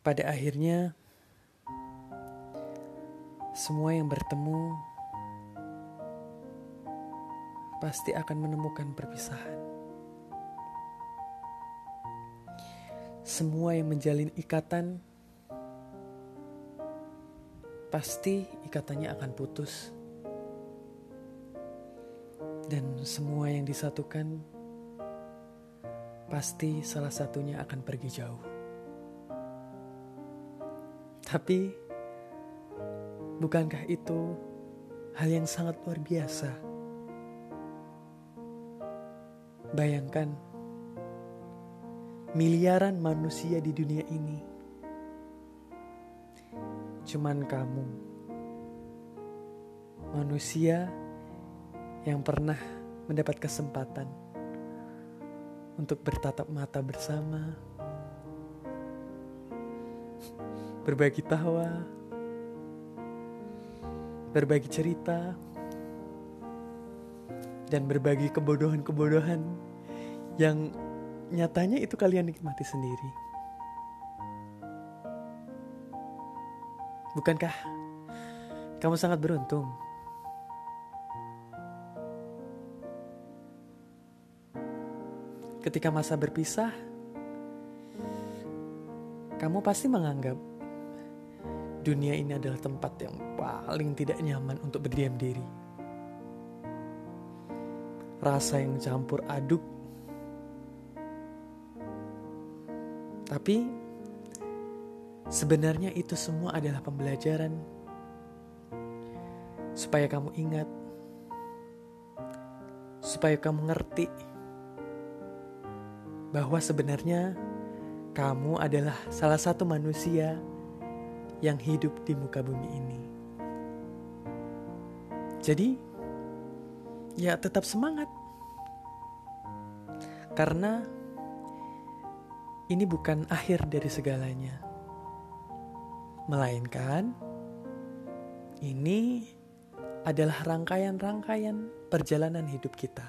Pada akhirnya, semua yang bertemu pasti akan menemukan perpisahan. Semua yang menjalin ikatan pasti ikatannya akan putus. Dan semua yang disatukan pasti salah satunya akan pergi jauh. Tapi bukankah itu hal yang sangat luar biasa? Bayangkan miliaran manusia di dunia ini. Cuman kamu, manusia yang pernah mendapat kesempatan untuk bertatap mata bersama, berbagi tawa, berbagi cerita, dan berbagi kebodohan-kebodohan yang nyatanya itu kalian nikmati sendiri. Bukankah kamu sangat beruntung? Ketika masa berpisah, kamu pasti menganggap dunia ini adalah tempat yang paling tidak nyaman untuk berdiam diri. Rasa yang campur aduk, tapi sebenarnya itu semua adalah pembelajaran. Supaya kamu ingat, supaya kamu ngerti bahwa sebenarnya kamu adalah salah satu manusia yang hidup di muka bumi ini. Jadi, ya tetap semangat. Karena ini bukan akhir dari segalanya. Melainkan ini adalah rangkaian-rangkaian perjalanan hidup kita.